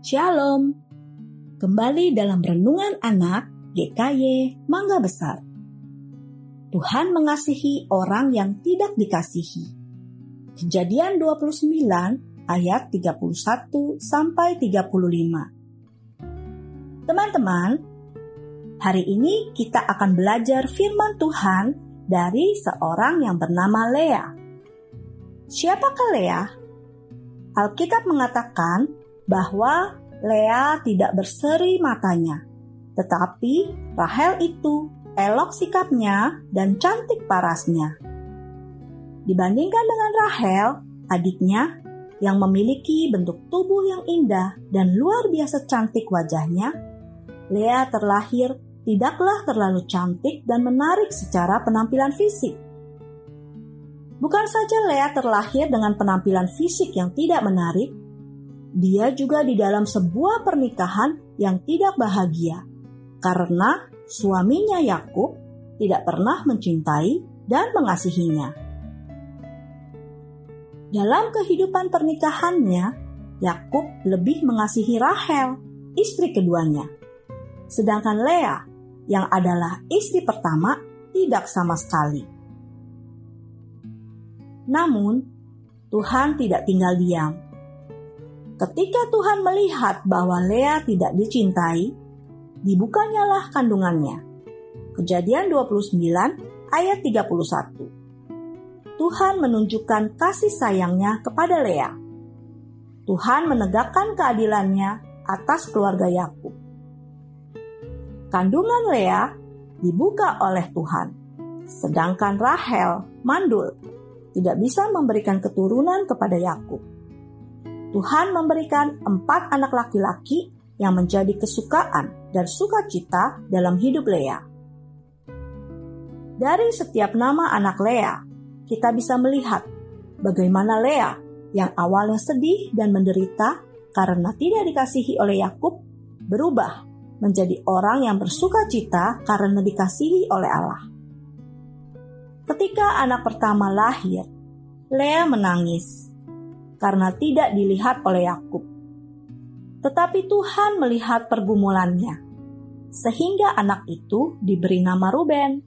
Shalom. Kembali dalam renungan anak GKY Mangga Besar. Tuhan mengasihi orang yang tidak dikasihi. Kejadian 29 ayat 31 sampai 35. Teman-teman, hari ini kita akan belajar firman Tuhan dari seorang yang bernama Lea. Siapakah Lea? Alkitab mengatakan bahwa Lea tidak berseri matanya, tetapi Rahel itu elok sikapnya dan cantik parasnya. Dibandingkan dengan Rahel, adiknya yang memiliki bentuk tubuh yang indah dan luar biasa cantik wajahnya, Lea terlahir tidaklah terlalu cantik dan menarik secara penampilan fisik. Bukan saja Lea terlahir dengan penampilan fisik yang tidak menarik, dia juga di dalam sebuah pernikahan yang tidak bahagia karena suaminya Yakub tidak pernah mencintai dan mengasihinya. Dalam kehidupan pernikahannya, Yakub lebih mengasihi Rahel, istri keduanya. Sedangkan Lea, yang adalah istri pertama, tidak sama sekali. Namun, Tuhan tidak tinggal diam Ketika Tuhan melihat bahwa Lea tidak dicintai, dibukanyalah kandungannya. Kejadian 29 ayat 31. Tuhan menunjukkan kasih sayangnya kepada Lea. Tuhan menegakkan keadilannya atas keluarga Yakub. Kandungan Lea dibuka oleh Tuhan, sedangkan Rahel mandul, tidak bisa memberikan keturunan kepada Yakub. Tuhan memberikan empat anak laki-laki yang menjadi kesukaan dan sukacita dalam hidup Lea. Dari setiap nama anak Lea, kita bisa melihat bagaimana Lea yang awalnya sedih dan menderita karena tidak dikasihi oleh Yakub berubah menjadi orang yang bersuka cita karena dikasihi oleh Allah. Ketika anak pertama lahir, Lea menangis karena tidak dilihat oleh Yakub. Tetapi Tuhan melihat pergumulannya, sehingga anak itu diberi nama Ruben.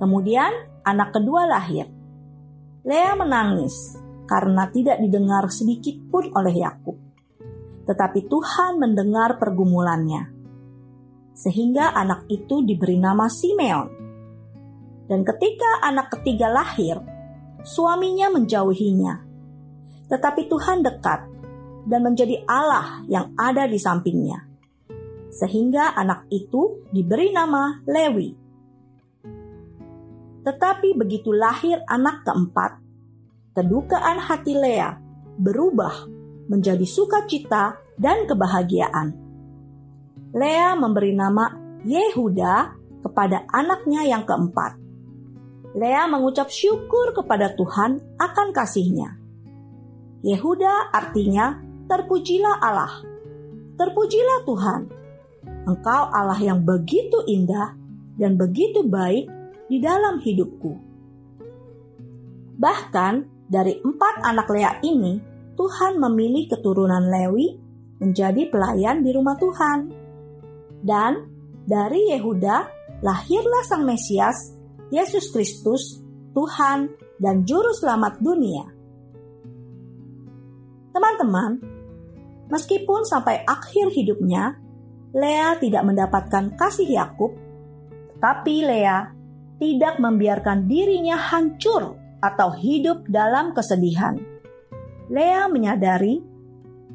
Kemudian anak kedua lahir. Lea menangis karena tidak didengar sedikit pun oleh Yakub. Tetapi Tuhan mendengar pergumulannya, sehingga anak itu diberi nama Simeon. Dan ketika anak ketiga lahir, suaminya menjauhinya tetapi Tuhan dekat dan menjadi Allah yang ada di sampingnya. Sehingga anak itu diberi nama Lewi. Tetapi begitu lahir anak keempat, kedukaan hati Lea berubah menjadi sukacita dan kebahagiaan. Lea memberi nama Yehuda kepada anaknya yang keempat. Lea mengucap syukur kepada Tuhan akan kasihnya. Yehuda artinya terpujilah Allah. Terpujilah Tuhan. Engkau Allah yang begitu indah dan begitu baik di dalam hidupku. Bahkan dari empat anak Lea ini, Tuhan memilih keturunan Lewi menjadi pelayan di rumah Tuhan. Dan dari Yehuda lahirlah Sang Mesias, Yesus Kristus, Tuhan dan Juru Selamat dunia. Teman-teman, meskipun sampai akhir hidupnya, Lea tidak mendapatkan kasih Yakub, tapi Lea tidak membiarkan dirinya hancur atau hidup dalam kesedihan. Lea menyadari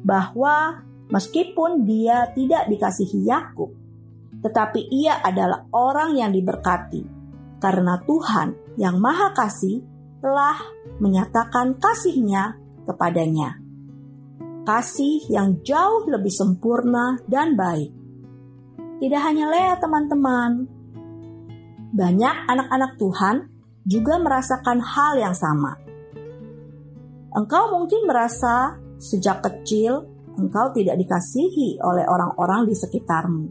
bahwa meskipun dia tidak dikasihi Yakub, tetapi ia adalah orang yang diberkati karena Tuhan yang Maha Kasih telah menyatakan kasihnya kepadanya kasih yang jauh lebih sempurna dan baik. Tidak hanya Lea teman-teman, banyak anak-anak Tuhan juga merasakan hal yang sama. Engkau mungkin merasa sejak kecil engkau tidak dikasihi oleh orang-orang di sekitarmu.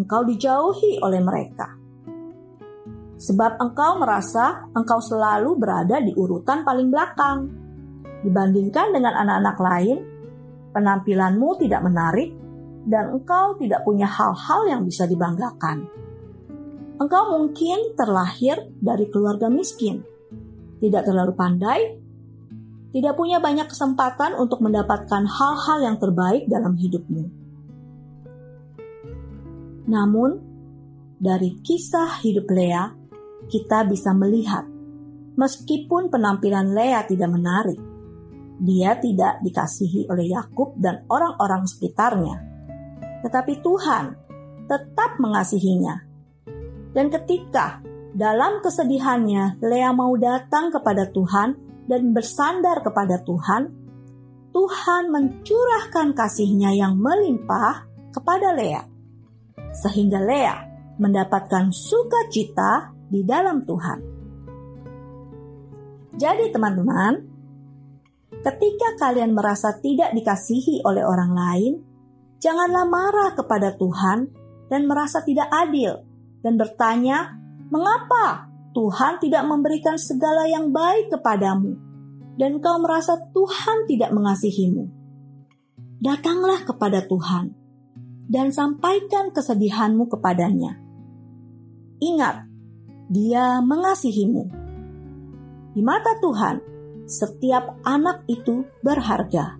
Engkau dijauhi oleh mereka. Sebab engkau merasa engkau selalu berada di urutan paling belakang. Dibandingkan dengan anak-anak lain penampilanmu tidak menarik, dan engkau tidak punya hal-hal yang bisa dibanggakan. Engkau mungkin terlahir dari keluarga miskin, tidak terlalu pandai, tidak punya banyak kesempatan untuk mendapatkan hal-hal yang terbaik dalam hidupmu. Namun, dari kisah hidup Lea, kita bisa melihat meskipun penampilan Lea tidak menarik, dia tidak dikasihi oleh Yakub dan orang-orang sekitarnya. Tetapi Tuhan tetap mengasihinya dan ketika dalam kesedihannya Lea mau datang kepada Tuhan dan bersandar kepada Tuhan, Tuhan mencurahkan kasihnya yang melimpah kepada Lea. Sehingga Lea mendapatkan sukacita di dalam Tuhan. Jadi teman-teman, ketika kalian merasa tidak dikasihi oleh orang lain, janganlah marah kepada Tuhan dan merasa tidak adil dan bertanya, "Mengapa Tuhan tidak memberikan segala yang baik kepadamu, dan kau merasa Tuhan tidak mengasihimu?" Datanglah kepada Tuhan dan sampaikan kesedihanmu kepadanya. Ingat, Dia mengasihimu. Di mata Tuhan, setiap anak itu berharga,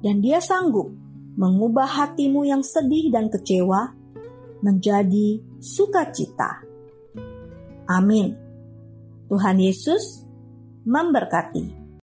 dan Dia sanggup mengubah hatimu yang sedih dan kecewa menjadi sukacita. Amin. Tuhan Yesus memberkati.